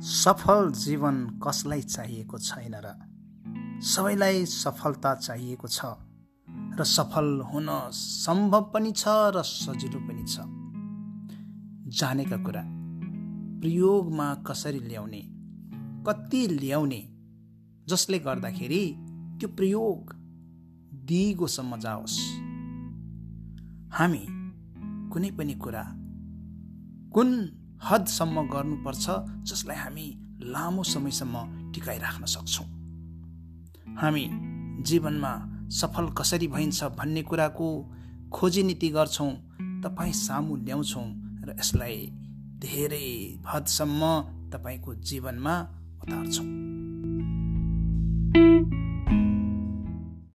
सफल जीवन कसलाई चाहिएको छैन र? सबैलाई सफलता चाहिएको छ र सफल हुन सम्भव पनि छ र सजिलो पनि छ। जानेका कुरा प्रयोगमा कसरी ल्याउने कति ल्याउने जसले गर्दाखेरि त्यो प्रयोग दिगोसम्म जाओस्। हामी कुनै पनि कुरा कुन हदसम्म गर्नुपर्छ जसलाई हामी लामो समयसम्म टिकाइराख्न सक्छौँ। हामी जीवनमा सफल कसरी भइन्छ भन्ने कुराको खोजी नीति गर्छौँ तपाईँ सामु ल्याउँछौँ र यसलाई धेरै हदसम्म तपाईँको जीवनमा उतार्छौँ।